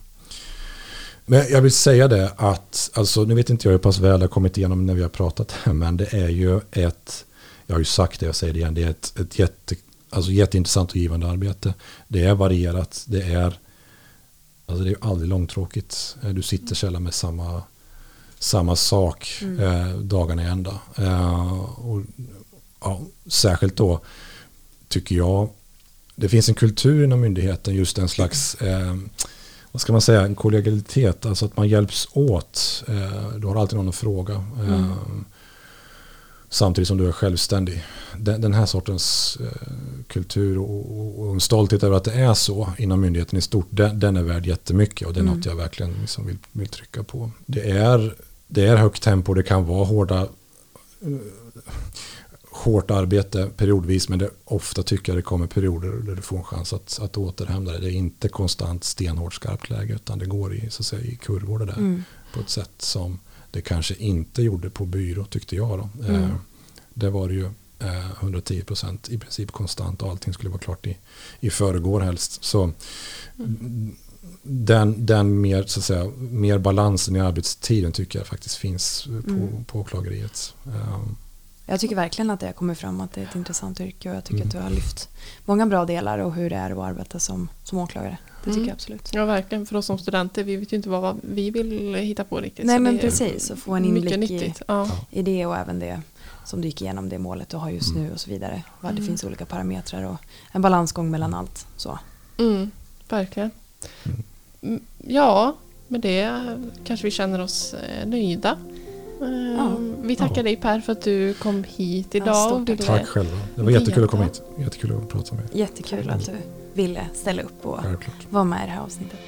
Men jag vill säga det att, alltså nu vet inte jag hur pass väl det har kommit igenom när vi har pratat här, men det är ju ett, jag har ju sagt det, jag säger det igen, det är ett, ett jätte, alltså jätteintressant och givande arbete. Det är varierat, det är Alltså det är aldrig långtråkigt. Eh, du sitter sällan med samma, samma sak mm. eh, dagarna i ända. Eh, och, ja, särskilt då tycker jag det finns en kultur inom myndigheten just en slags eh, vad ska man säga, en kollegialitet, alltså att man hjälps åt. Eh, du har alltid någon att fråga. Mm. Eh, samtidigt som du är självständig. Den, den här sortens eh, kultur och, och, en stolthet över att det är så inom myndigheten i stort, den, den är värd jättemycket och det är mm. något jag verkligen liksom vill, vill trycka på. Det är, det är högt tempo, det kan vara hårda uh, hårt arbete periodvis men det, ofta tycker jag det kommer perioder där du får en chans att, att återhämta dig. Det är inte konstant stenhårt skarpt läge utan det går i, så att säga, i kurvor det där mm. på ett sätt som det kanske inte gjorde på byrå tyckte jag. Då. Mm. Eh, det var det ju 110 eh, procent i princip konstant och allting skulle vara klart i, i förrgår helst. Så mm. den, den mer, så att säga, mer balansen i arbetstiden tycker jag faktiskt finns på, mm. på åklageriet. Um, jag tycker verkligen att det kommer fram att det är ett intressant yrke och jag tycker mm. att du har lyft många bra delar och hur det är att arbeta som, som åklagare. Det tycker mm. jag absolut. Ja verkligen, för oss som studenter vi vet ju inte vad vi vill hitta på riktigt. Nej men precis, och få en inblick i, ja. i det och även det som du gick igenom det målet du har just mm. nu och så vidare. Vad det mm. finns olika parametrar och en balansgång mellan allt. Så. Mm, verkligen. Ja, med det kanske vi känner oss eh, nöjda. Ja. Ehm, vi tackar ja. dig Per för att du kom hit idag. Ja, tack själva. Det var jättekul att komma hit. Jättekul att prata med dig. Jättekul att du ville ställa upp och Självklart. vara med i det här avsnittet.